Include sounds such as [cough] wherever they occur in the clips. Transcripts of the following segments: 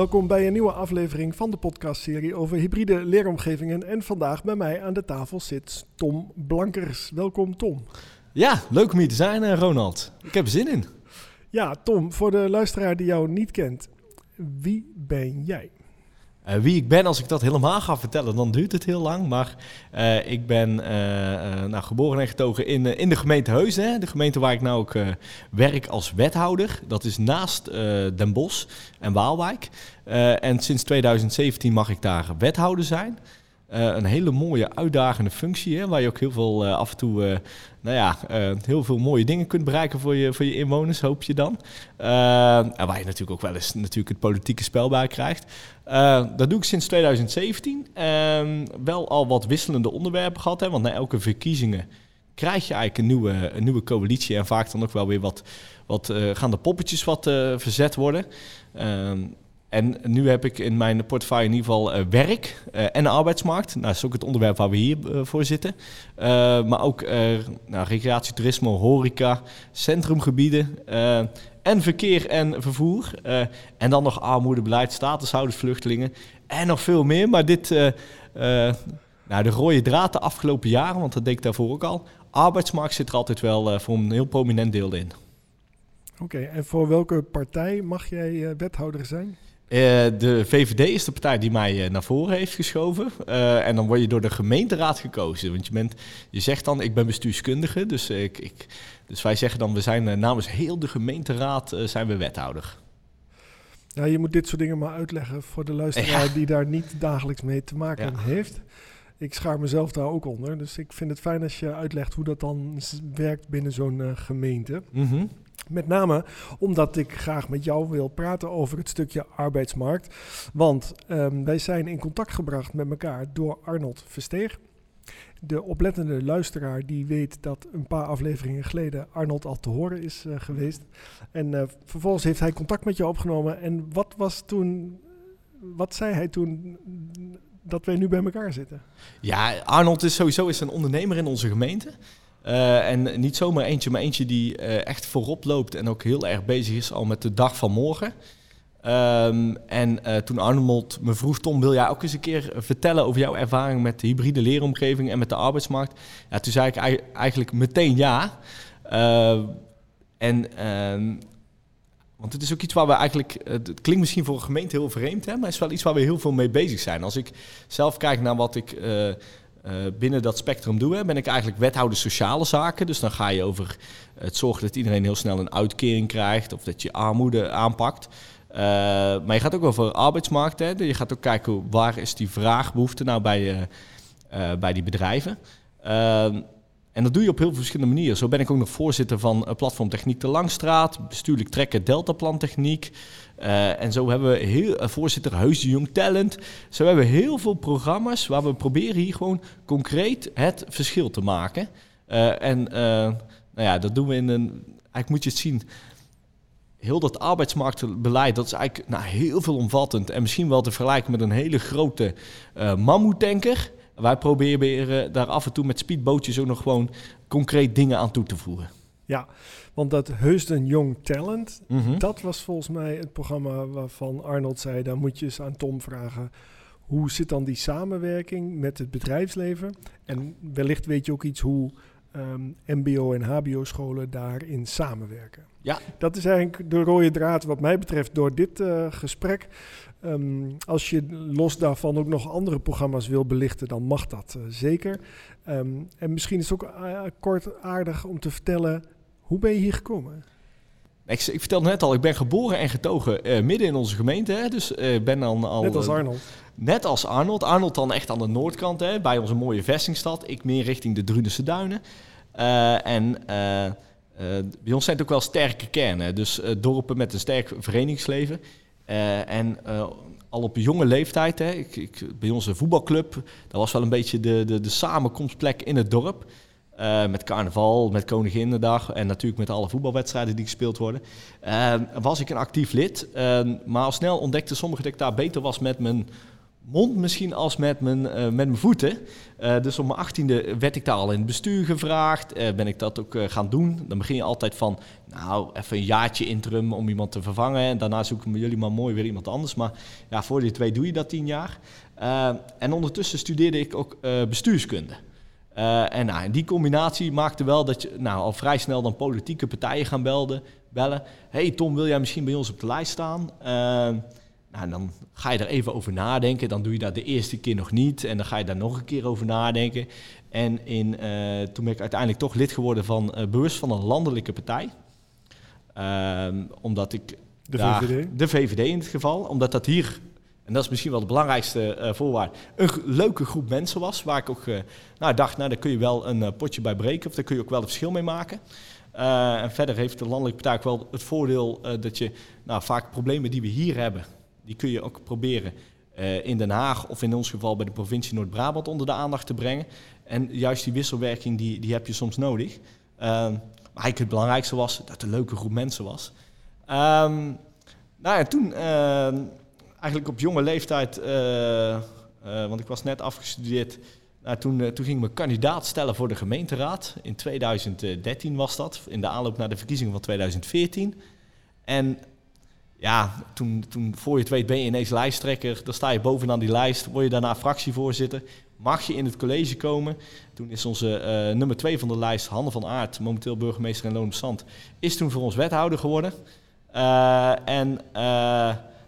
Welkom bij een nieuwe aflevering van de podcastserie over hybride leeromgevingen. En vandaag bij mij aan de tafel zit Tom Blankers. Welkom Tom. Ja, leuk om hier te zijn, eh, Ronald. Ik heb er zin in. Ja, Tom, voor de luisteraar die jou niet kent, wie ben jij? Uh, wie ik ben, als ik dat helemaal ga vertellen, dan duurt het heel lang. Maar uh, ik ben uh, nou, geboren en getogen in, in de gemeente Heusden. De gemeente waar ik nou ook werk als wethouder. Dat is naast Den Bosch en Waalwijk. en sinds 2017 mag ik daar wethouder zijn. Een hele mooie, uitdagende functie, hè, waar je ook heel veel af en toe nou ja, heel veel mooie dingen kunt bereiken voor je, voor je inwoners, hoop je dan. En waar je natuurlijk ook wel eens natuurlijk het politieke spel bij krijgt. Dat doe ik sinds 2017. Ehm, wel al wat wisselende onderwerpen gehad, hè, want na elke verkiezingen krijg je eigenlijk een nieuwe, een nieuwe coalitie. En vaak dan ook wel weer wat, wat gaan de poppetjes wat verzet worden. En nu heb ik in mijn portefeuille in ieder geval uh, werk uh, en arbeidsmarkt. Nou, dat is ook het onderwerp waar we hier uh, voor zitten. maar ook nou, horeca, centrumgebieden en verkeer en vervoer. en dan nog armoedebeleid, statushouders, vluchtelingen en nog veel meer. Maar dit, nou, de rode draad de afgelopen jaren, want dat deed ik daarvoor ook al. Arbeidsmarkt zit er altijd wel voor een heel prominent deel in. Oké, en voor welke partij mag jij wethouder zijn? Uh, de VVD is de partij die mij uh, naar voren heeft geschoven. Uh, en dan word je door de gemeenteraad gekozen. Want je, bent, je zegt dan, ik ben bestuurskundige. Dus, ik, ik, dus wij zeggen dan, we zijn namens heel de gemeenteraad zijn we wethouder. Ja, je moet dit soort dingen maar uitleggen voor de luisteraar ja. die daar niet dagelijks mee te maken ja. heeft. Ik schaar mezelf daar ook onder. Dus ik vind het fijn als je uitlegt hoe dat dan werkt binnen zo'n gemeente. Mm -hmm. Met name omdat ik graag met jou wil praten over het stukje arbeidsmarkt. Want um, wij zijn in contact gebracht met elkaar door Arnold Versteeg. De oplettende luisteraar die weet dat een paar afleveringen geleden Arnold al te horen is uh, geweest. En uh, vervolgens heeft hij contact met jou opgenomen. En wat was toen, wat zei hij toen dat wij nu bij elkaar zitten? Ja, Arnold is sowieso is een ondernemer in onze gemeente. Uh, en niet zomaar eentje, maar eentje die uh, echt voorop loopt en ook heel erg bezig is al met de dag van morgen. Um, en uh, toen Arnold me vroeg, Tom, wil jij ook eens een keer vertellen over jouw ervaring met de hybride leeromgeving en met de arbeidsmarkt? Ja, toen zei ik eigenlijk meteen ja. en, ehm, want het is ook iets waar we eigenlijk, het klinkt misschien voor een gemeente heel vreemd, hè, maar het is wel iets waar we heel veel mee bezig zijn. Als ik zelf kijk naar wat ik uh, binnen dat spectrum doen, ben ik eigenlijk wethouder sociale zaken. Dus dan ga je over het zorgen dat iedereen heel snel een uitkering krijgt of dat je armoede aanpakt. Uh, maar je gaat ook over arbeidsmarkt. Hè. Je gaat ook kijken waar is die vraagbehoefte nou bij, uh, bij die bedrijven. En dat doe je op heel veel verschillende manieren. Zo ben ik ook nog voorzitter van Platform Techniek de Langstraat, bestuurlijk trekken Deltaplan Techniek. Uh, en zo hebben we heel, uh, voorzitter Heus de Jong Talent. Zo hebben we heel veel programma's waar we proberen hier gewoon concreet het verschil te maken. Uh, en nou ja, dat doen we in een. Eigenlijk moet je het zien. Heel dat arbeidsmarktbeleid, dat is eigenlijk nou, heel veel omvattend. En misschien wel te vergelijken met een hele grote mammoetanker. Wij proberen daar af en toe met speedbootjes ook nog gewoon concreet dingen aan toe te voegen. Ja, want dat Heusden Young Talent, mm -hmm. dat was volgens mij het programma waarvan Arnold zei, daar moet je eens aan Tom vragen. Hoe zit dan die samenwerking met het bedrijfsleven? En wellicht weet je ook iets hoe um, MBO en HBO-scholen daarin samenwerken. Ja. Dat is eigenlijk de rode draad wat mij betreft door dit uh, gesprek. Um, als je los daarvan ook nog andere programma's wil belichten, dan mag dat uh, zeker. Um, en misschien is het ook uh, kort aardig om te vertellen, hoe ben je hier gekomen? Ik, ik vertelde net al, ik ben geboren en getogen uh, midden in onze gemeente. Hè, dus ben dan al... Net als Arnold. net als Arnold. Arnold dan echt aan de noordkant, hè, bij onze mooie vestingstad. Ik meer richting de Drunense Duinen. en... bij ons zijn het ook wel sterke kernen. Dus dorpen met een sterk verenigingsleven. Uh, en uh, al op jonge leeftijd, hè, ik, ik, bij onze voetbalclub, dat was wel een beetje de, de, de samenkomstplek in het dorp. Uh, met carnaval, met Koninginnedag en natuurlijk met alle voetbalwedstrijden die gespeeld worden. was ik een actief lid, maar al snel ontdekte sommigen dat ik daar beter was met mijn mond misschien als met mijn, uh, met mijn voeten. Uh, dus op mijn achttiende werd ik daar al in het bestuur gevraagd. Uh, ben ik dat ook gaan doen. Dan begin je altijd van, nou, even een jaartje interim om iemand te vervangen. En daarna zoeken jullie maar mooi weer iemand anders. Maar ja, voor die twee doe je dat tien jaar. en ondertussen studeerde ik ook bestuurskunde. en nou, die combinatie maakte wel dat je nou, al vrij snel dan politieke partijen gaan belden, bellen. hey Tom, wil jij misschien bij ons op de lijst staan? Nou, dan ga je er even over nadenken. Dan doe je dat de eerste keer nog niet. En dan ga je daar nog een keer over nadenken. En in, uh, toen ben ik uiteindelijk toch lid geworden van uh, bewust van een landelijke partij. Uh, omdat ik de daar, VVD? De VVD in het geval. Omdat dat hier, en dat is misschien wel de belangrijkste uh, voorwaarde, een leuke groep mensen was. Waar ik ook nou, dacht, nou, daar kun je wel een potje bij breken. Of daar kun je ook wel een verschil mee maken. en verder heeft de landelijke partij ook wel het voordeel dat je nou, vaak problemen die we hier hebben die kun je ook proberen uh, in Den Haag of in ons geval bij de provincie Noord-Brabant onder de aandacht te brengen. En juist die wisselwerking die, die heb je soms nodig. Uh, maar eigenlijk het belangrijkste was dat het een leuke groep mensen was. Um, nou ja, toen uh, eigenlijk op jonge leeftijd, eh, want ik was net afgestudeerd, nou, toen, toen ging ik me kandidaat stellen voor de gemeenteraad. In 2013 was dat, in de aanloop naar de verkiezingen van 2014. En ja, toen, toen voor je het weet ben je ineens lijsttrekker. Dan sta je bovenaan die lijst. Word je daarna fractievoorzitter. Mag je in het college komen. Toen is onze uh, nummer twee van de lijst, Hanne van Aert, momenteel burgemeester in Loon Zand, is toen voor ons wethouder geworden. Uh, en uh,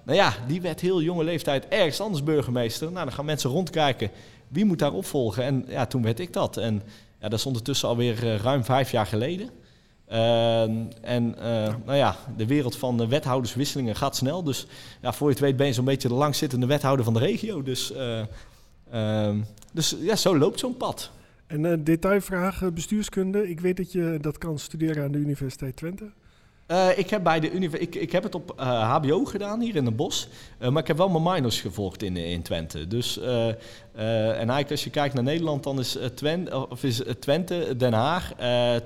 nou ja, die werd heel jonge leeftijd ergens anders burgemeester. Nou, dan gaan mensen rondkijken. Wie moet daar opvolgen? En ja, toen werd ik dat. En ja, dat is ondertussen alweer ruim vijf jaar geleden. Ehm, en uh, nou ja, de wereld van de wethouderswisselingen gaat snel. Dus ja, voor je het weet ben je zo'n beetje de langzittende wethouder van de regio. Dus, uh, uh, dus ja, zo loopt zo'n pad. En uh, detailvraag, bestuurskunde. Ik weet dat je dat kan studeren aan de Universiteit Twente. Uh, ik, heb bij de ik, ik heb het op uh, HBO gedaan hier in het bos. Uh, maar ik heb wel mijn minors gevolgd in, in Twente. Dus, en eigenlijk als je kijkt naar Nederland, dan is, Twente, of is Twente, Den Haag,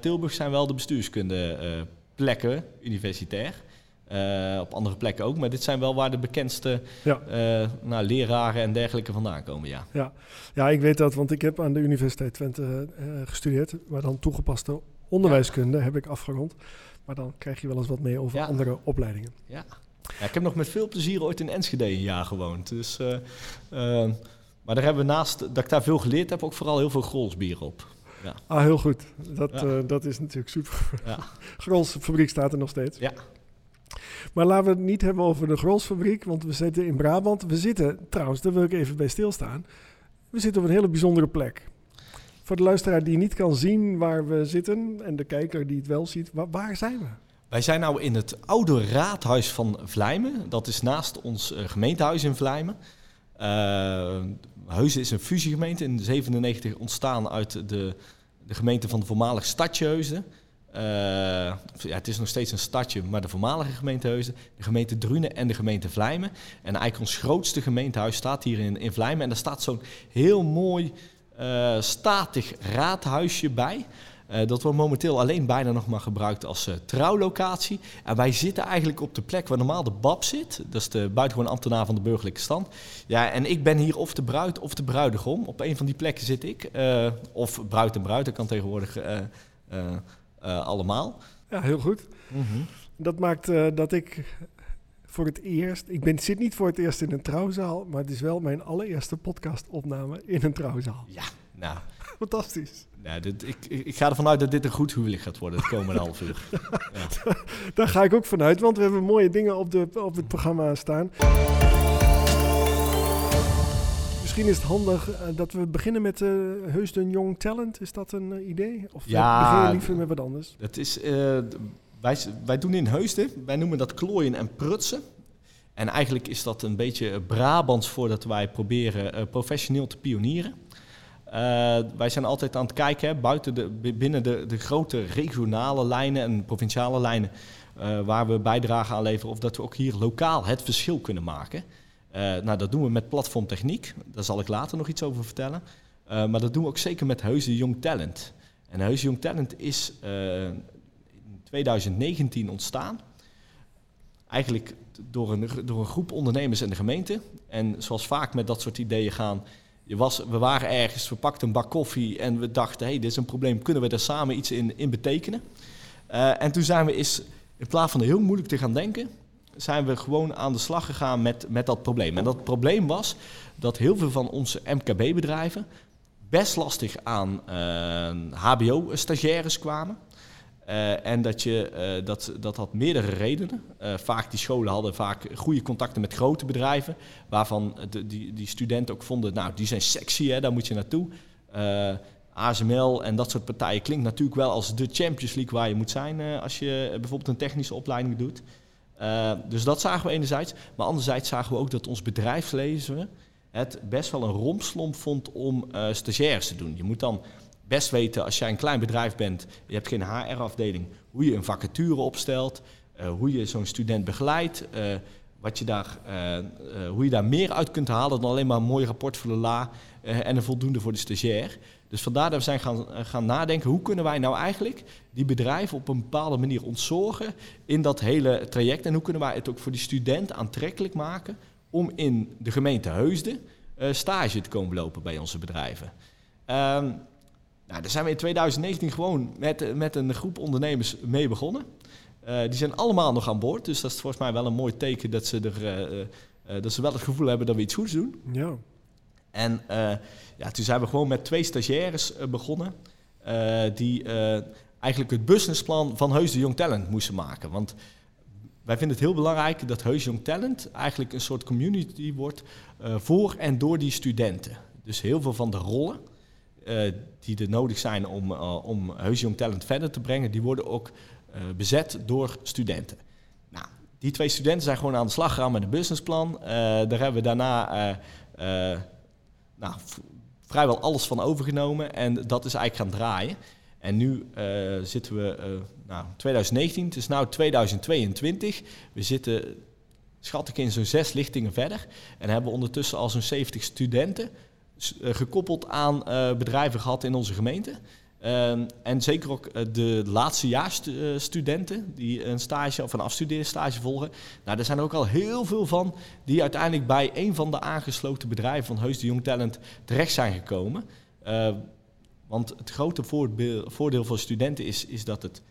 Tilburg zijn wel de bestuurskunde plekken, universitair. op andere plekken ook. Maar dit zijn wel waar de bekendste ja. nou, leraren en dergelijke vandaan komen. Ja. Ja. ja, ik weet dat, want ik heb aan de Universiteit Twente gestudeerd. Maar dan toegepaste onderwijskunde ja. heb ik afgerond. Maar dan krijg je wel eens wat mee over andere opleidingen. Ja. ja. ik heb nog met veel plezier ooit in Enschede een jaar gewoond. Dus, uh, uh, maar daar hebben we naast dat ik daar veel geleerd heb, ook vooral heel veel Grolsbier op. Ja. Ah, heel goed. Dat, uh, dat is natuurlijk super. Ja. [laughs] Grolsfabriek staat er nog steeds. Ja. Maar laten we het niet hebben over de Grolsfabriek, want we zitten in Brabant. We zitten, trouwens, daar wil ik even bij stilstaan. We zitten op een hele bijzondere plek. Voor de luisteraar die niet kan zien waar we zitten en de kijker die het wel ziet, waar, zijn we? Wij zijn nou in het oude raadhuis van Vlijmen. Dat is naast ons uh, gemeentehuis in Vlijmen. Uh, is een fusiegemeente in 97 ontstaan uit de, de gemeente van de voormalige stadje Heusden. Uh, ja, het is nog steeds een stadje, maar de voormalige gemeente Heusden, de gemeente Drunen en de gemeente Vlijmen. En eigenlijk ons grootste gemeentehuis staat hier in, in Vlijmen. En daar staat zo'n heel mooi uh, statig raadhuisje bij. Uh, dat wordt momenteel alleen bijna nog maar gebruikt als uh, trouwlocatie. En wij zitten eigenlijk op de plek waar normaal de BAB zit. Dat is de buitengewoon ambtenaar van de burgerlijke stand. Ja, en ik ben hier of de bruid of de bruidegom. Op een van die plekken zit ik. Uh, of bruid en bruid, dat kan tegenwoordig allemaal. Ja, heel goed. Mm -hmm. Dat maakt dat ik voor het eerst. Ik ben, zit niet voor het eerst in een trouwzaal, maar het is wel mijn allereerste podcastopname in een trouwzaal. Ja, nou. Fantastisch. Nou, dit, ik, ik ga ervan uit dat dit een goed huwelijk gaat worden het komende half uur. [laughs] Ja. Daar ga ik ook vanuit, want we hebben mooie dingen op, de, op het programma staan. Misschien is het handig uh, dat we beginnen met uh, Heusden Young Talent. Is dat een uh, idee? Of ja, beginnen liever met wat anders? Dat is wij, wij doen in Heusden, wij noemen dat klooien en prutsen. En eigenlijk is dat een beetje Brabants voordat wij proberen uh, professioneel te pionieren. Uh, wij zijn altijd aan het kijken, hè, buiten de, binnen de, de grote regionale lijnen en provinciale lijnen, uh, waar we bijdrage aan leveren, of dat we ook hier lokaal het verschil kunnen maken. nou, dat doen we met platformtechniek, daar zal ik later nog iets over vertellen. maar dat doen we ook zeker met Heusden Young Talent. En Heusden Young Talent is 2019 ontstaan. eigenlijk door een, door een groep ondernemers en de gemeente. En zoals vaak met dat soort ideeën gaan, je was, we waren ergens, we pakten een bak koffie en we dachten, hey, dit is een probleem, kunnen we daar samen iets in, in betekenen? Uh, en toen zijn we eens, in plaats van heel moeilijk te gaan denken, zijn we gewoon aan de slag gegaan met, met dat probleem. En dat probleem was dat heel veel van onze MKB-bedrijven best lastig aan HBO-stagiaires kwamen. Uh, en dat, je, uh, dat, dat had meerdere redenen. Uh, vaak die scholen hadden vaak goede contacten met grote bedrijven, waarvan de, die, die studenten ook vonden, nou, die zijn sexy, hè, daar moet je naartoe. ASML en dat soort partijen klinkt natuurlijk wel als de Champions League waar je moet zijn als je bijvoorbeeld een technische opleiding doet. dus dat zagen we enerzijds. Maar anderzijds zagen we ook dat ons bedrijfsleven het best wel een rompslomp vond om stagiaires te doen. Je moet dan best weten als jij een klein bedrijf bent, je hebt geen HR-afdeling, hoe je een vacature opstelt, uh, hoe je zo'n student begeleidt, uh, wat je daar, uh, hoe je daar meer uit kunt halen dan alleen maar een mooi rapport voor de la en een voldoende voor de stagiair. Dus vandaar dat we zijn gaan, gaan nadenken, hoe kunnen wij nou eigenlijk die bedrijven op een bepaalde manier ontzorgen in dat hele traject en hoe kunnen wij het ook voor die student aantrekkelijk maken om in de gemeente Heusden stage te komen lopen bij onze bedrijven. Um, nou, daar zijn we in 2019 gewoon met, met een groep ondernemers mee begonnen. Uh, die zijn allemaal nog aan boord. Dus dat is volgens mij wel een mooi teken dat ze, er, uh, uh, dat ze wel het gevoel hebben dat we iets goeds doen. Ja. En ja, toen zijn we gewoon met twee stagiaires begonnen. die eigenlijk het businessplan van Heus de Young Talent moesten maken. Want wij vinden het heel belangrijk dat Heus Young Talent eigenlijk een soort community wordt voor en door die studenten. Dus heel veel van de rollen die er nodig zijn om, uh, om Heus Talent verder te brengen, die worden ook uh, bezet door studenten. Nou, die twee studenten zijn gewoon aan de slag gegaan met een businessplan. daar hebben we daarna nou, vrijwel alles van overgenomen en dat is eigenlijk gaan draaien. En nu zitten we, nou, 2019, het is nu 2022. We zitten, schat ik, in zo'n zes lichtingen verder. En hebben ondertussen al zo'n 70 studenten eh, gekoppeld aan uh, bedrijven gehad in onze gemeente. Uh, en zeker ook uh, de laatstejaarsstudenten die een stage of een afstudeerstage volgen. Nou, er zijn er ook al heel veel van die uiteindelijk bij een van de aangesloten bedrijven van Heus de Jong Talent terecht zijn gekomen. want het grote voordeel voor studenten is, is dat, het,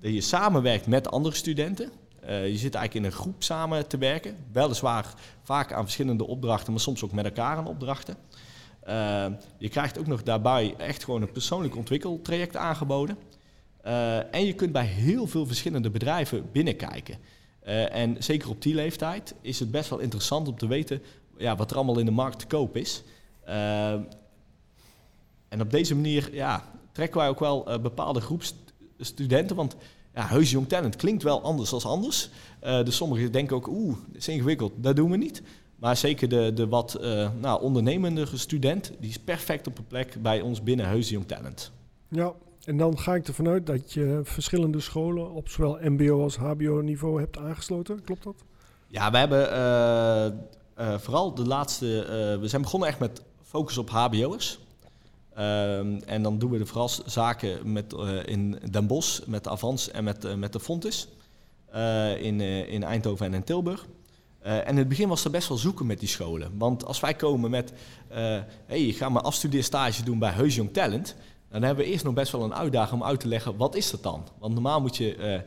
dat je samenwerkt met andere studenten. je zit eigenlijk in een groep samen te werken. Weliswaar vaak aan verschillende opdrachten, maar soms ook met elkaar aan opdrachten. Uh, je krijgt ook nog daarbij echt gewoon een persoonlijk ontwikkeltraject aangeboden. Uh, en je kunt bij heel veel verschillende bedrijven binnenkijken. Uh, en zeker op die leeftijd is het best wel interessant om te weten ja, wat er allemaal in de markt te koop is. en op deze manier ja, trekken wij ook wel bepaalde groep studenten. Want ja, heus jong talent klinkt wel anders dan anders. dus sommigen denken ook, oeh, dat is ingewikkeld, dat doen we niet. Maar zeker de, de wat uh, nou, ondernemende student, die is perfect op een plek bij ons binnen Heus Young Talent. Ja, en dan ga ik ervan uit dat je verschillende scholen op zowel mbo als hbo niveau hebt aangesloten. Klopt dat? Ja, we hebben uh, uh, vooral de laatste... we zijn begonnen echt met focus op hbo'ers. Ehm, en dan doen we de vooral zaken met, in Den Bosch, met de Avans en met, met de Fontis. in, in Eindhoven en in Tilburg. Uh, en in het begin was er best wel zoeken met die scholen. Want als wij komen met, uh, hey, ik ga mijn afstudeerstage doen bij Heus Young Talent, dan hebben we eerst nog best wel een uitdaging om uit te leggen, wat is dat dan? Want normaal moet je uh,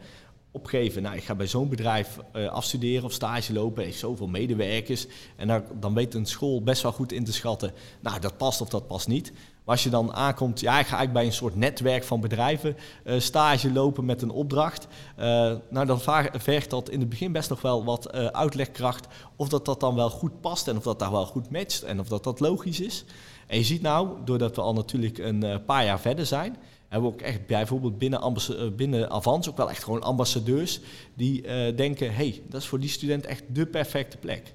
opgeven, nou, ik ga bij zo'n bedrijf afstuderen of stage lopen, heeft zoveel medewerkers. En dan weet een school best wel goed in te schatten, nou, dat past of dat past niet. Als je dan aankomt, ja, ik ga eigenlijk bij een soort netwerk van bedrijven uh, stage lopen met een opdracht. Uh, nou, dan vergt dat in het begin best nog wel wat uh, uitlegkracht. Of dat dat dan wel goed past en of dat daar wel goed matcht en of dat dat logisch is. En je ziet nou, doordat we al natuurlijk een paar jaar verder zijn, hebben we ook echt bijvoorbeeld binnen, binnen Avans ook wel echt gewoon ambassadeurs die denken, hey, dat is voor die student echt de perfecte plek.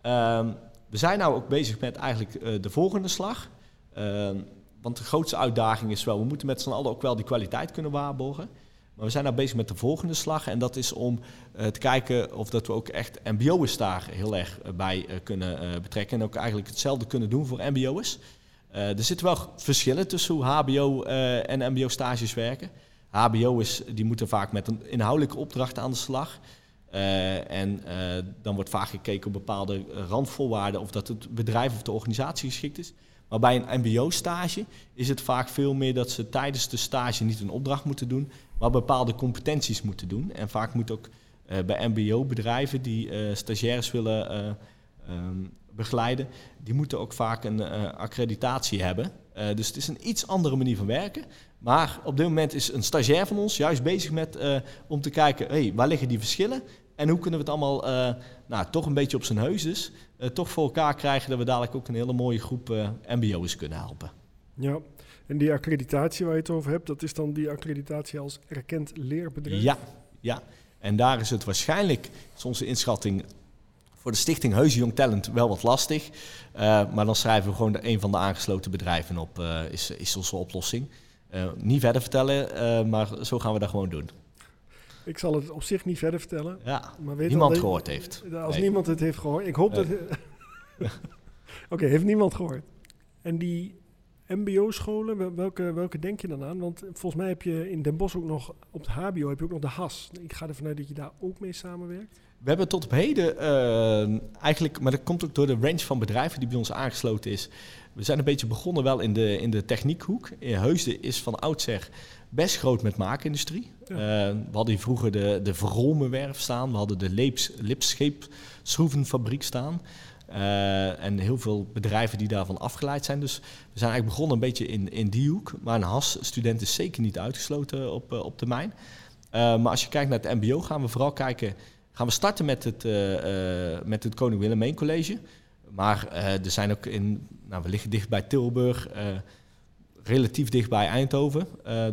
Ehm, we zijn nou ook bezig met eigenlijk de volgende slag. Ehm, want de grootste uitdaging is wel, we moeten met z'n allen ook wel die kwaliteit kunnen waarborgen. Maar we zijn nou bezig met de volgende slag. En dat is om uh, te kijken of dat we ook echt mbo'ers daar heel erg uh, bij uh, kunnen betrekken. En ook eigenlijk hetzelfde kunnen doen voor mbo'ers. er zitten wel verschillen tussen hoe hbo en mbo stages werken. HBO's die moeten vaak met een inhoudelijke opdracht aan de slag. en dan wordt vaak gekeken op bepaalde randvoorwaarden of dat het bedrijf of de organisatie geschikt is. Maar bij een MBO-stage is het vaak veel meer dat ze tijdens de stage niet een opdracht moeten doen, maar bepaalde competenties moeten doen. En vaak moet ook bij MBO-bedrijven die stagiaires willen ehm, begeleiden, die moeten ook vaak een accreditatie hebben. Eh, dus het is een iets andere manier van werken. Maar op dit moment is een stagiair van ons juist bezig met uh, om te kijken, hey, waar liggen die verschillen? En hoe kunnen we het allemaal uh, nou, toch een beetje op zijn heus toch voor elkaar krijgen dat we dadelijk ook een hele mooie groep mbo's kunnen helpen. Ja, en die accreditatie waar je het over hebt, dat is dan die accreditatie als erkend leerbedrijf? Ja, ja. En daar is het waarschijnlijk, is onze inschatting, voor de stichting Heuze Jong Talent wel wat lastig. Uh, maar dan schrijven we gewoon een van de aangesloten bedrijven op, uh, is, is onze oplossing. Uh, niet verder vertellen, maar zo gaan we dat gewoon doen. Ik zal het op zich niet verder vertellen. Ja, maar weet niemand dat, gehoord heeft. Als niemand het heeft gehoord. Ik hoop dat... [laughs] Oké, heeft niemand gehoord. En die mbo-scholen, welke, welke denk je dan aan? Want volgens mij heb je in Den Bosch ook nog, op het hbo heb je ook nog de HAS. Ik ga ervan uit dat je daar ook mee samenwerkt. We hebben tot op heden uh, eigenlijk, maar dat komt ook door de range van bedrijven die bij ons aangesloten is. We zijn een beetje begonnen wel in de, in de techniekhoek. Heusden is van oudsher best groot met maakindustrie. Ja. Uh, we hadden hier vroeger de, de Vromenwerf staan. We hadden de Leeps, Lipscheepschroevenfabriek staan. Uh, en heel veel bedrijven die daarvan afgeleid zijn. Dus we zijn eigenlijk begonnen een beetje in, in die hoek. Maar een HAS-student is zeker niet uitgesloten op, op termijn. maar als je kijkt naar het MBO, gaan we vooral kijken gaan we starten met het, uh, uh, met het Koning Willemijn College. Maar uh, er zijn ook in, nou, we liggen dicht bij Tilburg, relatief dicht bij Eindhoven.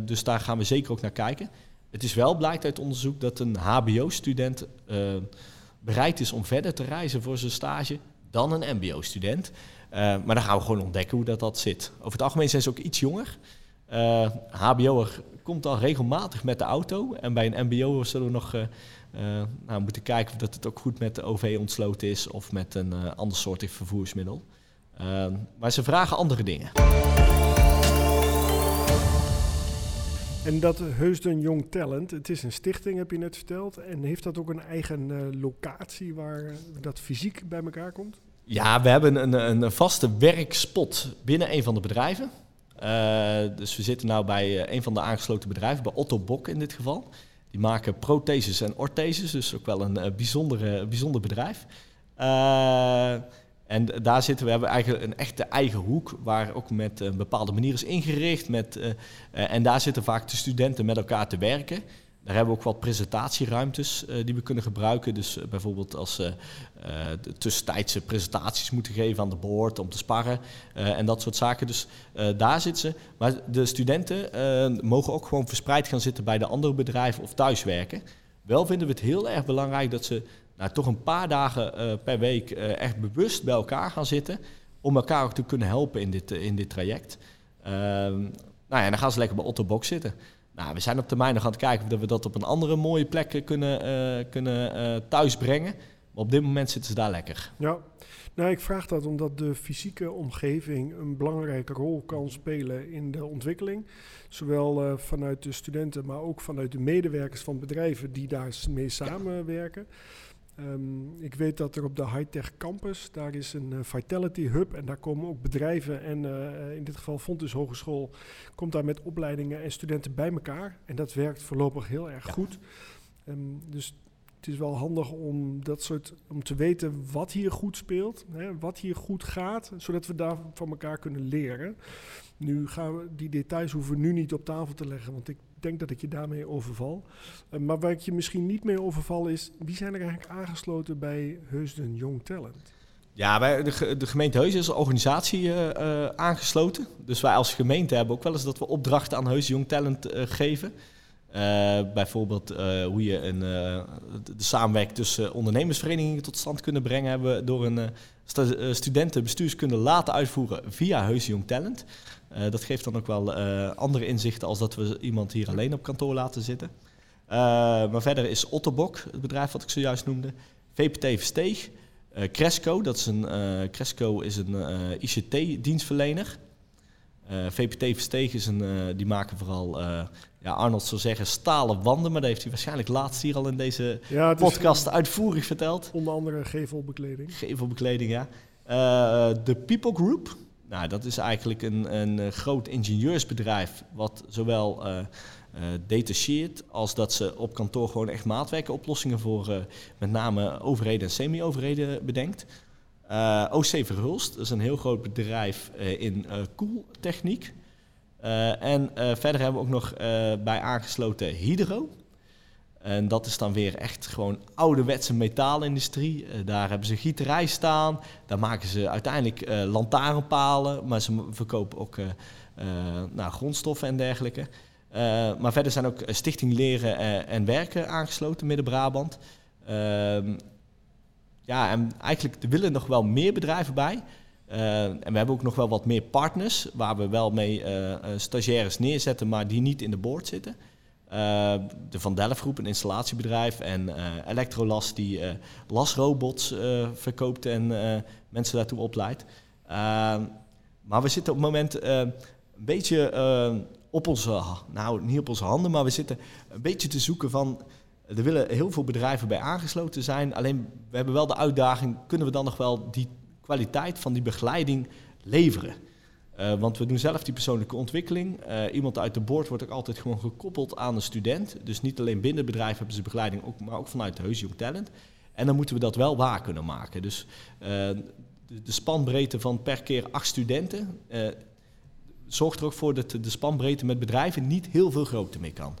dus daar gaan we zeker ook naar kijken. Het is wel blijkt uit onderzoek dat een HBO-student bereid is om verder te reizen voor zijn stage dan een MBO-student. maar dan gaan we gewoon ontdekken hoe dat, dat zit. Over het algemeen zijn ze ook iets jonger. HBO'er komt al regelmatig met de auto. En bij een MBO zullen we nog nou, moeten kijken of dat het ook goed met de OV ontsloten is of met een ander soort vervoersmiddel. Maar ze vragen andere dingen. En dat Heusden Young Talent, het is een stichting, heb je net verteld. En heeft dat ook een eigen uh, locatie waar dat fysiek bij elkaar komt? Ja, we hebben een, een vaste werkspot binnen een van de bedrijven. dus we zitten nu bij een van de aangesloten bedrijven, bij Otto Bok in dit geval. Die maken protheses en ortheses, dus ook wel een bijzondere, bijzonder bedrijf. Uh, en daar zitten we, hebben eigenlijk een echte eigen hoek, waar ook met een bepaalde manier is ingericht. Met, uh, en daar zitten vaak de studenten met elkaar te werken. Daar hebben we ook wat presentatieruimtes die we kunnen gebruiken. Dus bijvoorbeeld als ze tussentijdse presentaties moeten geven aan de board om te sparren en dat soort zaken. Dus daar zitten ze. Maar de studenten mogen ook gewoon verspreid gaan zitten bij de andere bedrijven of thuiswerken. Wel vinden we het heel erg belangrijk dat ze nou, toch een paar dagen per week echt bewust bij elkaar gaan zitten. Om elkaar ook te kunnen helpen in dit, in dit traject. Ehm, nou ja, en dan gaan ze lekker bij Otto Box zitten. Nou, we zijn op termijn nog aan het kijken of we dat op een andere mooie plek kunnen, kunnen thuisbrengen. Maar op dit moment zitten ze daar lekker. Ja, nou, ik vraag dat omdat de fysieke omgeving een belangrijke rol kan spelen in de ontwikkeling. Zowel uh, vanuit de studenten, maar ook vanuit de medewerkers van bedrijven die daarmee samenwerken. Ja. Um, ik weet dat er op de Hightech Campus, daar is een uh, Vitality Hub en daar komen ook bedrijven en uh, in dit geval Fontes Hogeschool komt daar met opleidingen en studenten bij elkaar. En dat werkt voorlopig heel erg ja. goed. Um, dus het is wel handig om dat soort, om te weten wat hier goed speelt, hè, wat hier goed gaat, zodat we daar van elkaar kunnen leren. Nu gaan we die details hoeven we nu niet op tafel te leggen, want ik denk dat ik je daarmee overval. Uh, maar waar ik je misschien niet mee overval is, wie zijn er eigenlijk aangesloten bij Heusden Young Talent? Ja, wij, de, de gemeente Heusden is een organisatie uh, uh, aangesloten. Dus wij als gemeente hebben ook wel eens dat we opdrachten aan Heusden Young Talent geven. bijvoorbeeld hoe je een, de samenwerking tussen ondernemersverenigingen tot stand kunnen brengen, hebben we door een studenten bestuurskunde laten uitvoeren via Heusden Young Talent. Uh, dat geeft dan ook wel uh, andere inzichten als dat we iemand hier alleen op kantoor laten zitten. Uh, maar verder is Otterbok, het bedrijf wat ik zojuist noemde, VPT Versteeg, Cresco, dat is een, Cresco is een ICT-dienstverlener. VPT Versteeg is een, die maken vooral, ja, Arnold zou zeggen, stalen wanden. Maar dat heeft hij waarschijnlijk laatst hier al in deze podcast uitvoerig verteld. Onder andere gevelbekleding. Gevelbekleding, ja. De People Group. Nou, dat is eigenlijk een, een groot ingenieursbedrijf wat zowel uh, detacheert, als dat ze op kantoor gewoon echt maatwerkenoplossingen voor met name overheden en semi-overheden bedenkt. OC Verhulst, dat is een heel groot bedrijf in koeltechniek. en verder hebben we ook nog bij aangesloten Hydro. En dat is dan weer echt gewoon ouderwetse metaalindustrie. daar hebben ze gieterij staan. Daar maken ze uiteindelijk lantaarnpalen. Maar ze verkopen ook nou, grondstoffen en dergelijke. Eh, maar verder zijn ook Stichting Leren eh, en Werken aangesloten, Midden-Brabant. Ehm, ja, en eigenlijk er willen nog wel meer bedrijven bij. Uh, en we hebben ook nog wel wat meer partners waar we wel mee stagiaires neerzetten, maar die niet in de board zitten. De Van Delft Groep, een installatiebedrijf, en Electrolas die lasrobots verkoopt en mensen daartoe opleidt. Ehm, maar we zitten op het moment een beetje op onze, nou niet op onze handen, maar we zitten een beetje te zoeken van, er willen heel veel bedrijven bij aangesloten zijn. Alleen we hebben wel de uitdaging, kunnen we dan nog wel die kwaliteit van die begeleiding leveren? Uh, want we doen zelf die persoonlijke ontwikkeling. Uh, iemand uit de boord wordt ook altijd gewoon gekoppeld aan een student. Dus niet alleen binnen het bedrijf hebben ze begeleiding, ook, maar ook vanuit de Heus Young Talent. En dan moeten we dat wel waar kunnen maken. Dus uh, de, de, spanbreedte van per keer acht studenten zorgt er ook voor dat de spanbreedte met bedrijven niet heel veel groter mee kan.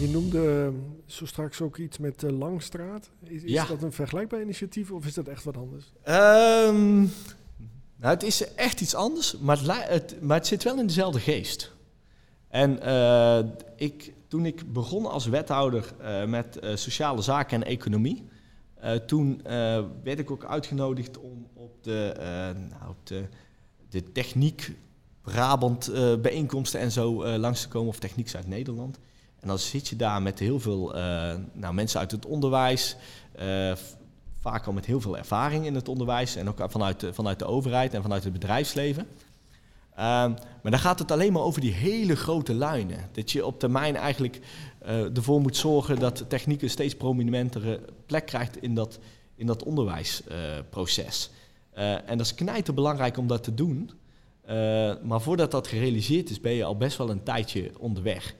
Je noemde ehm, zo straks ook iets met de Langstraat. Is, is dat een vergelijkbaar initiatief of is dat echt wat anders? Um, nou, het is echt iets anders, maar het, maar het zit wel in dezelfde geest. En uh, ik, toen ik begon als wethouder uh, met uh, sociale zaken en economie, toen werd ik ook uitgenodigd om op de, nou, op de, de techniek Brabant bijeenkomsten en zo langs te komen, of techniek uit Nederland. En dan zit je daar met heel veel nou, mensen uit het onderwijs, vaak al met heel veel ervaring in het onderwijs en ook vanuit de, vanuit de overheid en vanuit het bedrijfsleven. Ehm, maar dan gaat het alleen maar over die hele grote lijnen. Dat je op termijn eigenlijk ervoor moet zorgen dat techniek een steeds prominentere plek krijgt in dat, in dat onderwijsproces. En dat is knijter belangrijk om dat te doen. Maar voordat dat gerealiseerd is, ben je al best wel een tijdje onderweg.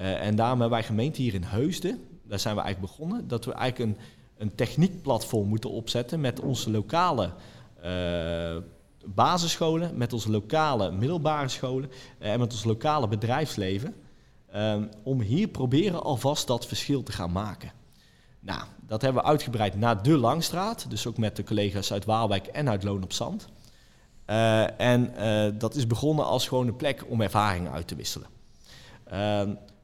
Uh, en daarom hebben wij gemeente hier in Heusden, daar zijn we eigenlijk begonnen, dat we eigenlijk een, een techniekplatform moeten opzetten met onze lokale basisscholen, met onze lokale middelbare scholen en met ons lokale bedrijfsleven. om hier proberen alvast dat verschil te gaan maken. Nou, dat hebben we uitgebreid naar de Langstraat. Dus ook met de collega's uit Waalwijk en uit Loon op Zand. En dat is begonnen als gewoon een plek om ervaringen uit te wisselen. Uh,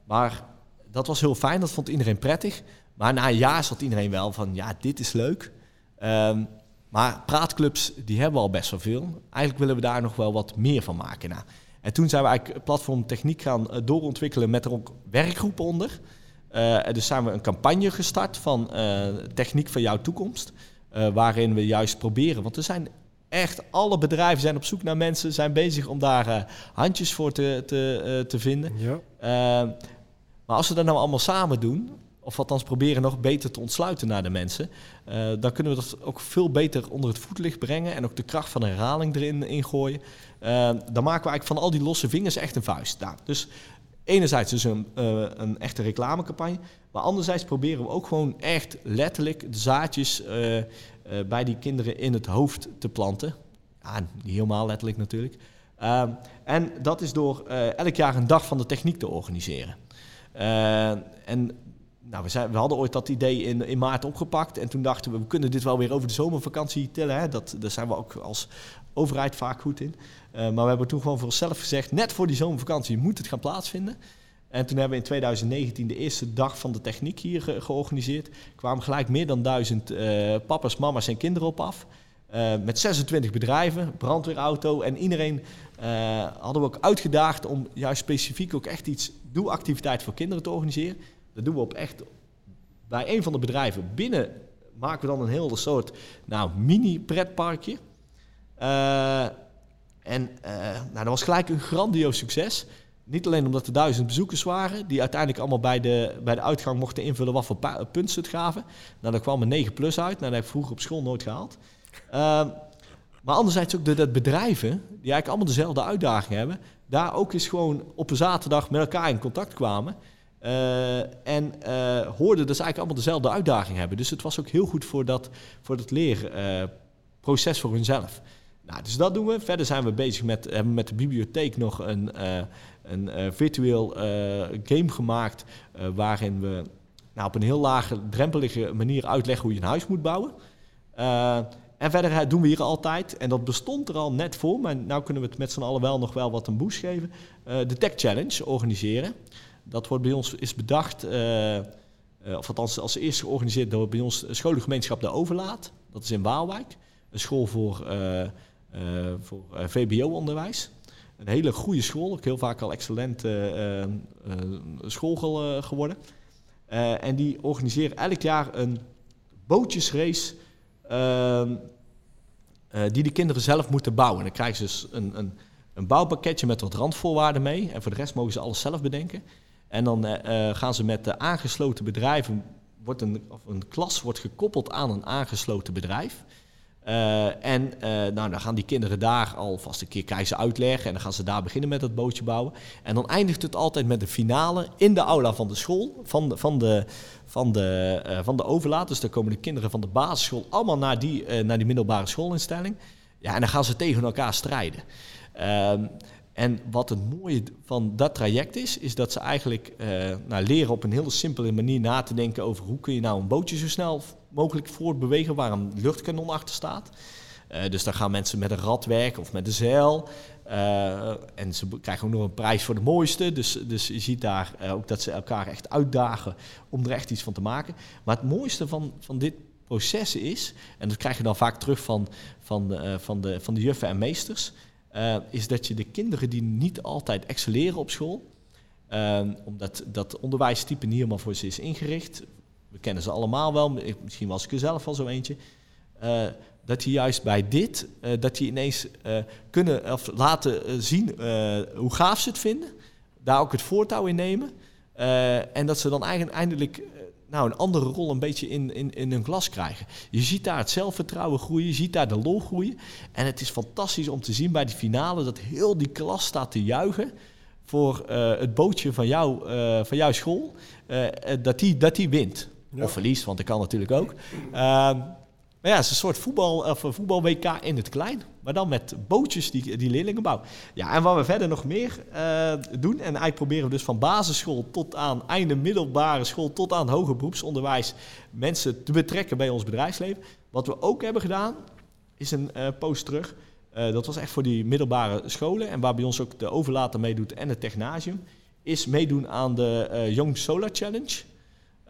maar dat was heel fijn, dat vond iedereen prettig. Maar na een jaar zat iedereen wel van, ja, dit is leuk. Ehm, maar praatclubs, die hebben we al best wel veel. Eigenlijk willen we daar nog wel wat meer van maken. Nou, en toen zijn we eigenlijk platform techniek gaan eh, doorontwikkelen met er ook werkgroepen onder. Uh, dus zijn we een campagne gestart van uh, Techniek van jouw toekomst. Uh, waarin we juist proberen, want er zijn echt alle bedrijven zijn op zoek naar mensen, zijn bezig om daar handjes voor te, te, te vinden. Ja. Maar als we dat nou allemaal samen doen, of althans proberen nog beter te ontsluiten naar de mensen, dan kunnen we dat ook veel beter onder het voetlicht brengen en ook de kracht van herhaling erin ingooien. dan maken we eigenlijk van al die losse vingers echt een vuist. Nou, dus enerzijds dus een, uh, een echte reclamecampagne. Maar anderzijds proberen we ook gewoon echt letterlijk de zaadjes bij die kinderen in het hoofd te planten. Ja, niet helemaal letterlijk natuurlijk. Ehm, en dat is door elk jaar een dag van de techniek te organiseren. En nou, we, zijn, we, hadden ooit dat idee in, in maart opgepakt. En toen dachten we, we kunnen dit wel weer over de zomervakantie tillen. Hè? Dat, daar zijn we ook als overheid vaak goed in. Uh, maar we hebben toen gewoon voor onszelf gezegd, net voor die zomervakantie moet het gaan plaatsvinden. En toen hebben we in 2019 de eerste dag van de techniek hier georganiseerd. Er kwamen gelijk meer dan duizend uh, papa's, mama's en kinderen op af. Met 26 bedrijven, brandweerauto en iedereen hadden we ook uitgedaagd om juist specifiek ook echt iets doelactiviteit voor kinderen te organiseren. Dat doen we op echt bij een van de bedrijven binnen maken we dan een hele soort nou, mini pretparkje. en nou, dat was gelijk een grandioos succes. Niet alleen omdat er duizend bezoekers waren, die uiteindelijk allemaal bij de, bij de uitgang mochten invullen wat voor punten ze het gaven. Nou, daar kwam een 9 plus uit. Nou, dat heb ik vroeger op school nooit gehaald. Ehm, maar anderzijds ook dat bedrijven, die eigenlijk allemaal dezelfde uitdaging hebben, daar ook eens gewoon op een zaterdag met elkaar in contact kwamen. Uh, en uh, hoorden dat ze eigenlijk allemaal dezelfde uitdaging hebben. Dus het was ook heel goed voor dat, voor dat leerproces uh, voor hunzelf. Nou, dus dat doen we. Verder zijn we bezig met, hebben met de bibliotheek nog een, een virtueel game gemaakt. waarin we nou, op een heel lage, drempelige manier uitleggen hoe je een huis moet bouwen. En verder doen we hier altijd, en dat bestond er al net voor, maar nu kunnen we het met z'n allen wel nog wel wat een boost geven, uh, de Tech Challenge organiseren. Dat wordt bij ons is bedacht, uh, uh, of althans als eerste georganiseerd door bij ons scholengemeenschap De Overlaat. Dat is in Waalwijk, een school voor, voor VBO-onderwijs. Een hele goede school, ook heel vaak al excellent school geworden. en die organiseren elk jaar een bootjesrace eh, die de kinderen zelf moeten bouwen. Dan krijgen ze dus een, een, een, bouwpakketje met wat randvoorwaarden mee. En voor de rest mogen ze alles zelf bedenken. En dan eh, eh, gaan ze met de aangesloten bedrijven, wordt een, of een klas wordt gekoppeld aan een aangesloten bedrijf. Uh, en uh, nou, dan gaan die kinderen daar alvast een keer krijgen uitleggen. En dan gaan ze daar beginnen met dat bootje bouwen. En dan eindigt het altijd met de finale in de aula van de school. Van de, van de, van de, uh, van de overlaat. Dus dan komen de kinderen van de basisschool allemaal naar die, naar die middelbare schoolinstelling. Ja, en dan gaan ze tegen elkaar strijden. Ehm, en wat het mooie van dat traject is, is dat ze eigenlijk nou, leren op een hele simpele manier na te denken over hoe kun je nou een bootje zo snel mogelijk voortbewegen waar een luchtkanon achter staat. Uh, dus dan gaan mensen met een rad werken of met een zeil. Uh, en ze krijgen ook nog een prijs voor de mooiste. Dus, dus je ziet daar uh, ook dat ze elkaar echt uitdagen om er echt iets van te maken. Maar het mooiste van, van dit proces is, en dat krijg je dan vaak terug van, van, de, van, de, van de juffen en meesters, is dat je de kinderen die niet altijd excelleren op school, omdat dat onderwijstype niet helemaal voor ze is ingericht, we kennen ze allemaal wel, misschien was ik er zelf al zo eentje. Uh, dat die juist bij dit, uh, dat die ineens uh, kunnen of laten zien hoe gaaf ze het vinden. Daar ook het voortouw in nemen. en dat ze dan eigenlijk eindelijk nou, een andere rol een beetje in, in, in hun glas krijgen. Je ziet daar het zelfvertrouwen groeien, je ziet daar de lol groeien. En het is fantastisch om te zien bij die finale dat heel die klas staat te juichen voor het bootje van, jou, van jouw school. dat, die, dat die wint. Of verliest, want dat kan natuurlijk ook. Ehm, maar ja, het is een soort voetbal, of voetbal-WK in het klein. Maar dan met bootjes die, die leerlingen bouwen. Ja, en wat we verder nog meer uh, doen. En eigenlijk proberen we dus van basisschool tot aan einde middelbare school tot aan hoger beroepsonderwijs mensen te betrekken bij ons bedrijfsleven. Wat we ook hebben gedaan, is een uh, post terug. Uh, dat was echt voor die middelbare scholen. En waar bij ons ook de overlater meedoet en het technasium. Is meedoen aan de Young Solar Challenge.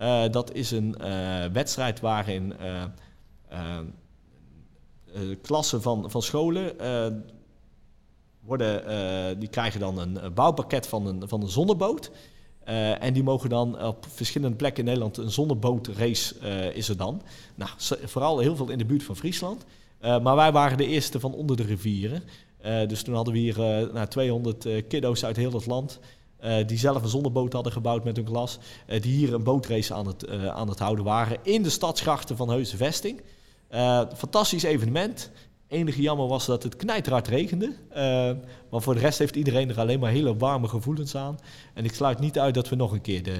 Uh, dat is een uh, wedstrijd waarin uh, klassen van, van scholen worden, die krijgen dan een bouwpakket van een, van een zonneboot. en die mogen dan op verschillende plekken in Nederland een zonnebootrace is er dan. Nou, vooral heel veel in de buurt van Friesland. maar wij waren de eerste van onder de rivieren. dus toen hadden we hier nou, 200 kiddo's uit heel het land. Uh, die zelf een zonneboot hadden gebouwd met hun glas. Uh, die hier een bootrace aan het, uh, aan het houden waren in de stadsgrachten van Heuse Vesting. fantastisch evenement. Enige jammer was dat het knijterhard regende. maar voor de rest heeft iedereen er alleen maar hele warme gevoelens aan. En ik sluit niet uit dat we nog een keer de,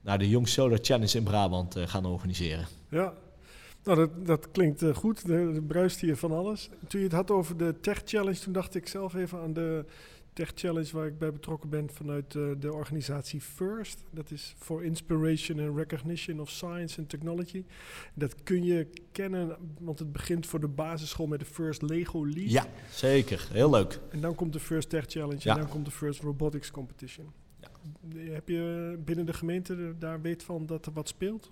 nou, de Young Solar Challenge in Brabant gaan organiseren. Ja, nou, dat, dat klinkt goed. Er bruist hier van alles. Toen je het had over de Tech Challenge, toen dacht ik zelf even aan de Tech Challenge waar ik bij betrokken ben vanuit uh, de organisatie FIRST. Dat is for Inspiration and Recognition of Science and Technology. Dat kun je kennen, want het begint voor de basisschool met de First Lego League. Ja, zeker. Heel leuk. En dan komt de First Tech Challenge ja. en dan komt de First Robotics Competition. Ja. Heb je binnen de gemeente daar weet van dat er wat speelt?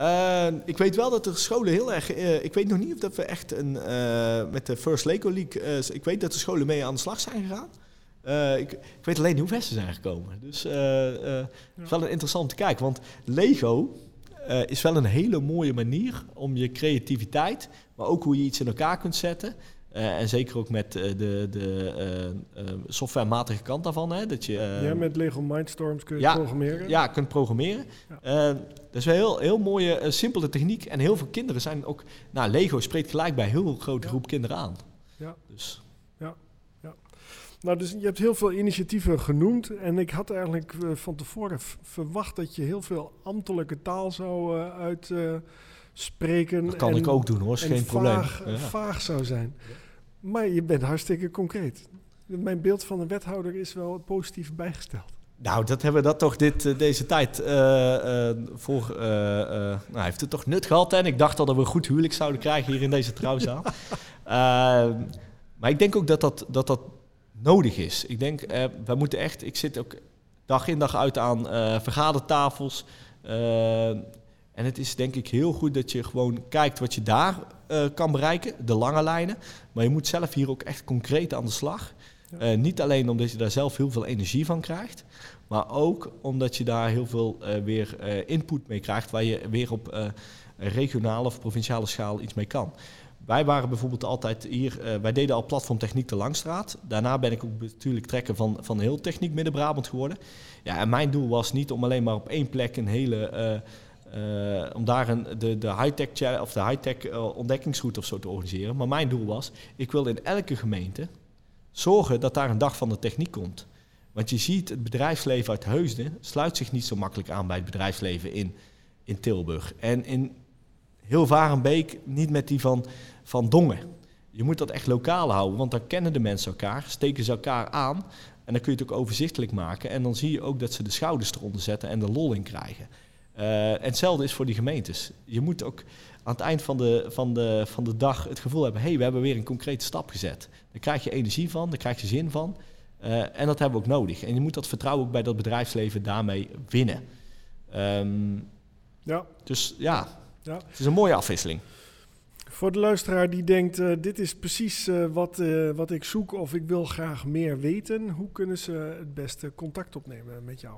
Uh, ik weet wel dat de scholen heel erg. Uh, ik weet nog niet of dat we echt een, uh, met de First Lego League. ik weet dat de scholen mee aan de slag zijn gegaan. Uh, ik, ik, weet alleen hoe ver ze zijn gekomen. Dus uh, uh, het is wel een interessant te kijken. Want Lego is wel een hele mooie manier om je creativiteit, maar ook hoe je iets in elkaar kunt zetten, en zeker ook met de, de softwarematige kant daarvan. Hè, dat je, ja, met Lego Mindstorms kun je programmeren. Ja, kunt programmeren. dat is wel heel, heel mooie, simpele techniek. En heel veel kinderen zijn ook... Nou, Lego spreekt gelijk bij heel grote groep kinderen aan. Ja. Dus. Nou, dus je hebt heel veel initiatieven genoemd. En ik had eigenlijk uh, van tevoren verwacht dat je heel veel ambtelijke taal zou uh, uitspreken. dat kan ik ook doen hoor, is geen vaag, probleem. Ja. vaag zou zijn. Maar je bent hartstikke concreet. Mijn beeld van een wethouder is wel positief bijgesteld. Nou, dat hebben we dat toch dit, deze tijd uh, uh, voor. Uh, nou, heeft het toch nut gehad. En ik dacht dat we een goed huwelijk zouden krijgen hier in deze trouwzaal. [laughs] maar ik denk ook dat dat, dat, dat nodig is. Ik denk, uh, we moeten echt, ik zit ook dag in dag uit aan uh, vergadertafels. Uh, en het is denk ik heel goed dat je gewoon kijkt wat je daar kan bereiken, de lange lijnen. Maar je moet zelf hier ook echt concreet aan de slag. Ja. niet alleen omdat je daar zelf heel veel energie van krijgt, maar ook omdat je daar heel veel weer input mee krijgt, waar je weer op regionale of provinciale schaal iets mee kan. Wij waren bijvoorbeeld altijd hier, uh, wij deden al platformtechniek de Langstraat. Daarna ben ik ook natuurlijk trekker van, van heel techniek Midden-Brabant geworden. Ja, en mijn doel was niet om alleen maar op één plek een hele, uh, uh, om daar een, de, de high-tech of de high-tech ontdekkingsroute of zo te organiseren. Maar mijn doel was, ik wil in elke gemeente zorgen dat daar een dag van de techniek komt. Want je ziet, het bedrijfsleven uit Heusden sluit zich niet zo makkelijk aan bij het bedrijfsleven in, in Tilburg. En in heel Varenbeek niet met die van van Dongen. Je moet dat echt lokaal houden, want dan kennen de mensen elkaar, steken ze elkaar aan. En dan kun je het ook overzichtelijk maken. En dan zie je ook dat ze de schouders eronder zetten en de lol in krijgen. Uh, en hetzelfde is voor die gemeentes. Je moet ook aan het eind van de, van de, van de dag het gevoel hebben... hé, hey, we hebben weer een concrete stap gezet. Daar krijg je energie van, daar krijg je zin van. Uh, en dat hebben we ook nodig. En je moet dat vertrouwen ook bij dat bedrijfsleven daarmee winnen. Um, ja. Dus ja, ja, het is een mooie afwisseling. Voor de luisteraar die denkt, uh, dit is precies uh, wat, uh, wat ik zoek of ik wil graag meer weten. Hoe kunnen ze het beste contact opnemen met jou?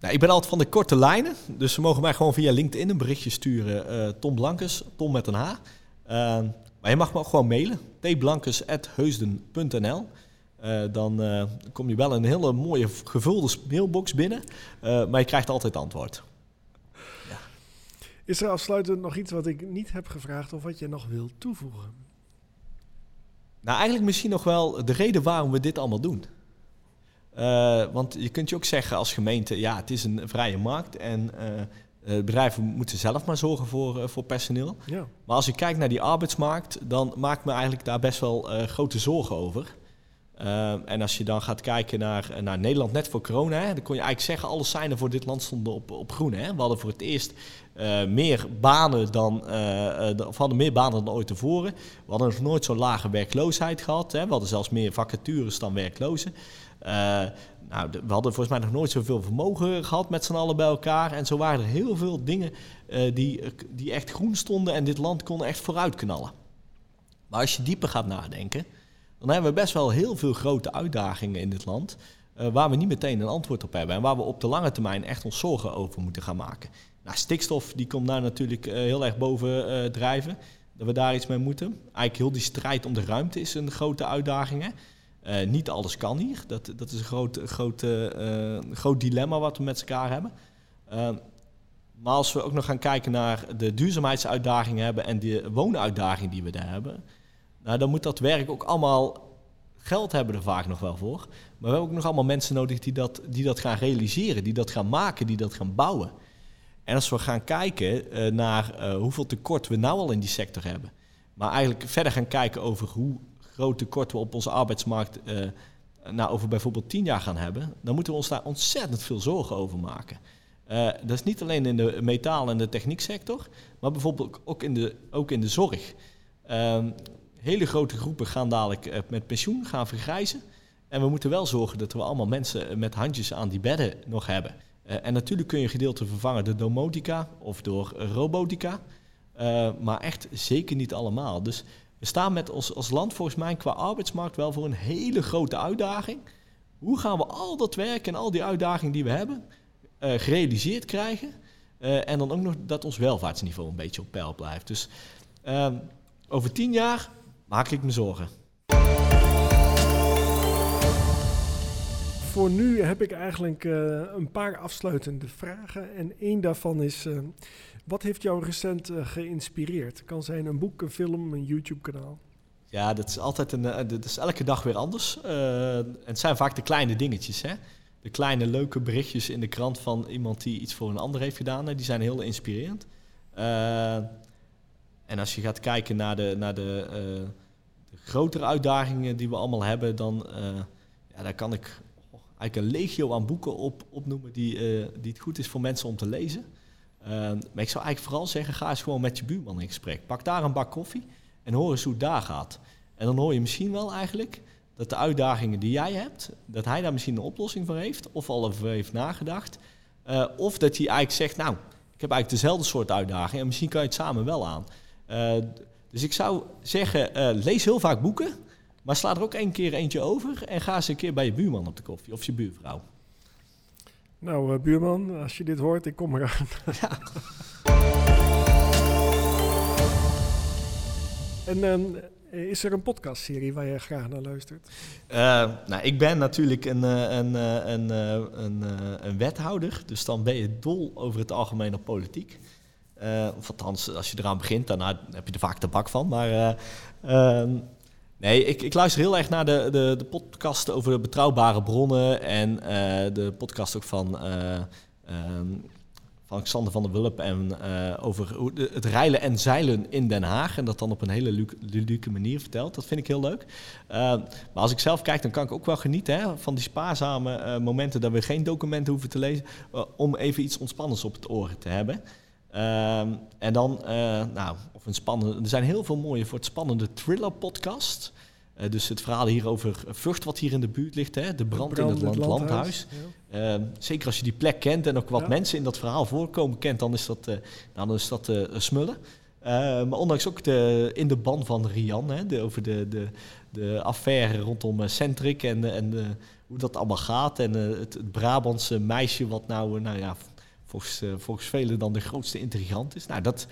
nou, ik ben altijd van de korte lijnen. Dus ze mogen mij gewoon via LinkedIn een berichtje sturen. Tom Blankes, Tom met een H. maar je mag me ook gewoon mailen. tblankes.heusden.nl Dan kom je wel een hele mooie gevulde mailbox binnen. maar je krijgt altijd antwoord. Is er afsluitend nog iets wat ik niet heb gevraagd of wat je nog wilt toevoegen? Nou, eigenlijk misschien nog wel de reden waarom we dit allemaal doen. Uh, want je kunt je ook zeggen als gemeente, ja, het is een vrije markt en uh, bedrijven moeten zelf maar zorgen voor, uh, voor personeel. Ja. Maar als je kijkt naar die arbeidsmarkt, dan maakt me eigenlijk daar best wel grote zorgen over. en als je dan gaat kijken naar, naar Nederland net voor corona, hè, dan kon je eigenlijk zeggen, alle seinen voor dit land stonden op, op groen. Hè. We hadden voor het eerst uh, meer banen dan, uh, hadden meer banen dan ooit tevoren. We hadden nog nooit zo'n lage werkloosheid gehad. Hè. We hadden zelfs meer vacatures dan werklozen. Nou, we hadden volgens mij nog nooit zoveel vermogen gehad met z'n allen bij elkaar. En zo waren er heel veel dingen die, die echt groen stonden en dit land kon echt vooruit knallen. Maar als je dieper gaat nadenken, dan hebben we best wel heel veel grote uitdagingen in dit land. Waar we niet meteen een antwoord op hebben en waar we op de lange termijn echt ons zorgen over moeten gaan maken. Nou, stikstof die komt daar natuurlijk uh, heel erg boven uh, drijven. Dat we daar iets mee moeten. Eigenlijk heel die strijd om de ruimte is een grote uitdaging. Uh, niet alles kan hier. Dat, dat is een groot, groot, groot dilemma wat we met elkaar hebben. maar als we ook nog gaan kijken naar de duurzaamheidsuitdagingen hebben en de woonuitdaging die we daar hebben, nou, dan moet dat werk ook allemaal geld hebben er vaak nog wel voor. Maar we hebben ook nog allemaal mensen nodig die dat, die dat gaan realiseren, die dat gaan maken, die dat gaan bouwen. En als we gaan kijken uh, naar uh, hoeveel tekort we nou al in die sector hebben, maar eigenlijk verder gaan kijken over hoe groot tekort we op onze arbeidsmarkt uh, nou, over bijvoorbeeld tien jaar gaan hebben, dan moeten we ons daar ontzettend veel zorgen over maken. dat is niet alleen in de metaal- en de technieksector, maar bijvoorbeeld ook in de, ook in de zorg. Ehm, hele grote groepen gaan dadelijk met pensioen, gaan vergrijzen. En we moeten wel zorgen dat we allemaal mensen met handjes aan die bedden nog hebben. Uh, en natuurlijk kun je gedeelte vervangen door domotica of door robotica. Maar echt zeker niet allemaal. Dus we staan met ons als land volgens mij qua arbeidsmarkt wel voor een hele grote uitdaging. Hoe gaan we al dat werk en al die uitdagingen die we hebben gerealiseerd krijgen? en dan ook nog dat ons welvaartsniveau een beetje op peil blijft. Dus ehm, Over tien jaar maak ik me zorgen. Voor nu heb ik eigenlijk uh, een paar afsluitende vragen. En één daarvan is: uh, wat heeft jou recent uh, geïnspireerd? Kan zijn een boek, een film, een YouTube-kanaal. Ja, dat is altijd een. dat is elke dag weer anders. en het zijn vaak de kleine dingetjes, hè? De kleine leuke berichtjes in de krant van iemand die iets voor een ander heeft gedaan. Die zijn heel inspirerend. En als je gaat kijken naar de, naar de, de grotere uitdagingen die we allemaal hebben, dan ja, daar kan ik eigenlijk een legio aan boeken op, opnoemen die, uh, die het goed is voor mensen om te lezen. Maar ik zou eigenlijk vooral zeggen, ga eens gewoon met je buurman in gesprek. Pak daar een bak koffie en hoor eens hoe het daar gaat. En dan hoor je misschien wel eigenlijk dat de uitdagingen die jij hebt, dat hij daar misschien een oplossing voor heeft, of al over heeft nagedacht. Of dat hij eigenlijk zegt, nou, ik heb eigenlijk dezelfde soort uitdagingen en misschien kan je het samen wel aan. Dus ik zou zeggen, lees heel vaak boeken. Maar sla er ook één keer eentje over en ga eens een keer bij je buurman op de koffie of je buurvrouw. Nou, uh, buurman, als je dit hoort, ik kom eraan. [laughs] Ja. en uh, is er een podcastserie waar je graag naar luistert? Uh, nou, ik ben natuurlijk een, een, een, een, een, wethouder, dus dan ben je dol over het algemeen op politiek. Of althans, als je eraan begint, dan heb je er vaak de bak van. Maar ehm, Nee, ik, ik luister heel erg naar de, de, de podcast over de betrouwbare bronnen en uh, de podcast ook van, uh, um, van Xander van der Wulp en uh, over het reilen en zeilen in Den Haag. En dat dan op een hele ludieke manier vertelt. Dat vind ik heel leuk. maar als ik zelf kijk, dan kan ik ook wel genieten hè, van die spaarzame momenten dat we geen documenten hoeven te lezen. om even iets ontspannends op het oor te hebben. Ehm, en dan, uh, nou, of een spannende. Er zijn heel veel mooie voor het spannende thriller-podcast. Uh, dus het verhaal hier over Vught, wat hier in de buurt ligt, hè, de brand, in het, land, landhuis. Ehm, zeker als je die plek kent en ook wat mensen in dat verhaal voorkomen kent, dan is dat, uh, dan is dat smullen. Ehm, maar ondanks ook de, in de ban van Rian, hè, de, over de, de, de affaire rondom Centric en, en hoe dat allemaal gaat. En het, het Brabantse meisje wat nou, nou ja, volgens, uh, volgens velen dan de grootste intrigant is. Nou, dat,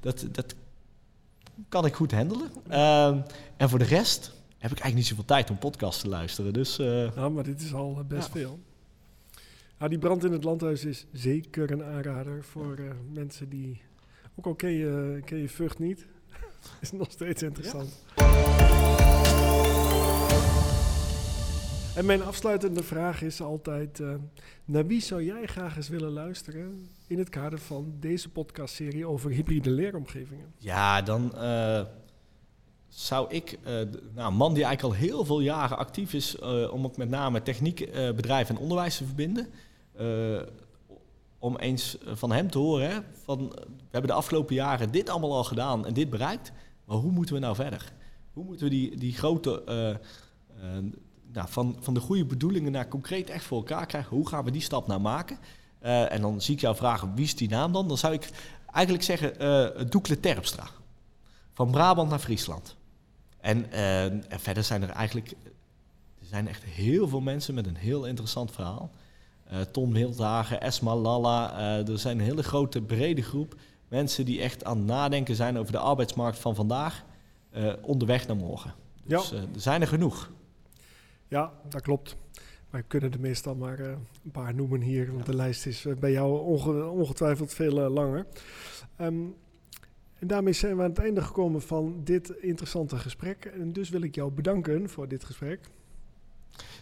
dat, dat kan ik goed handelen. Uh, en voor de rest heb ik eigenlijk niet zoveel tijd om podcasts te luisteren. Dus, ja, maar dit is al eh, best ja. veel. Nou, die brand in het landhuis is zeker een aanrader voor uh, mensen die... Ook al ken je, ken je Vught niet, [laughs] is nog steeds interessant. Ja. En mijn afsluitende vraag is altijd: uh, naar wie zou jij graag eens willen luisteren in het kader van deze podcastserie over hybride leeromgevingen? Ja, dan uh, zou ik, uh, nou, een man die eigenlijk al heel veel jaren actief is om ook met name techniek, bedrijf en onderwijs te verbinden. om eens van hem te horen, hè, van, we hebben de afgelopen jaren dit allemaal al gedaan en dit bereikt, maar hoe moeten we nou verder? Hoe moeten we die, die grote nou, van, van de goede bedoelingen naar concreet echt voor elkaar krijgen. Hoe gaan we die stap nou maken? Uh, en dan zie ik jou vragen, wie is die naam dan? Dan zou ik eigenlijk zeggen uh, Doekle Terpstra. Van Brabant naar Friesland. En, uh, en, verder zijn er eigenlijk er zijn echt heel veel mensen met een heel interessant verhaal. Tom Wildhagen, Esma Lalla. er zijn een hele grote, brede groep mensen die echt aan het nadenken zijn over de arbeidsmarkt van vandaag. onderweg naar morgen. Dus ja. er zijn er genoeg. Ja, dat klopt. Wij kunnen er meestal maar uh, een paar noemen hier, want de lijst is uh, bij jou onge ongetwijfeld veel uh, langer. Um, en daarmee zijn we aan het einde gekomen van dit interessante gesprek. En dus wil ik jou bedanken voor dit gesprek.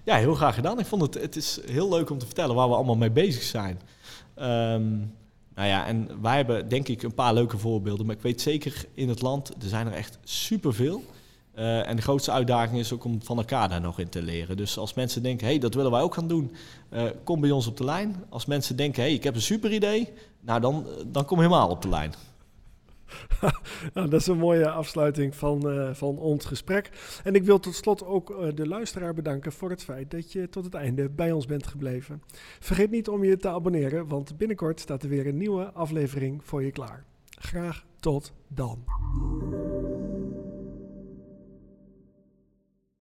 Ja, heel graag gedaan. Ik vond het, het is heel leuk om te vertellen waar we allemaal mee bezig zijn. Um, nou ja, en wij hebben denk ik een paar leuke voorbeelden. Maar ik weet zeker in het land, er zijn er echt superveel. Uh, en de grootste uitdaging is ook om van elkaar daar nog in te leren. Dus als mensen denken, hé, hey, dat willen wij ook gaan doen, uh, kom bij ons op de lijn. Als mensen denken, hé, hey, ik heb een super idee, nou dan, dan kom helemaal op de lijn. [laughs] nou, dat is een mooie afsluiting van, uh, van ons gesprek. En ik wil tot slot ook de luisteraar bedanken voor het feit dat je tot het einde bij ons bent gebleven. Vergeet niet om je te abonneren, want binnenkort staat er weer een nieuwe aflevering voor je klaar. Graag tot dan.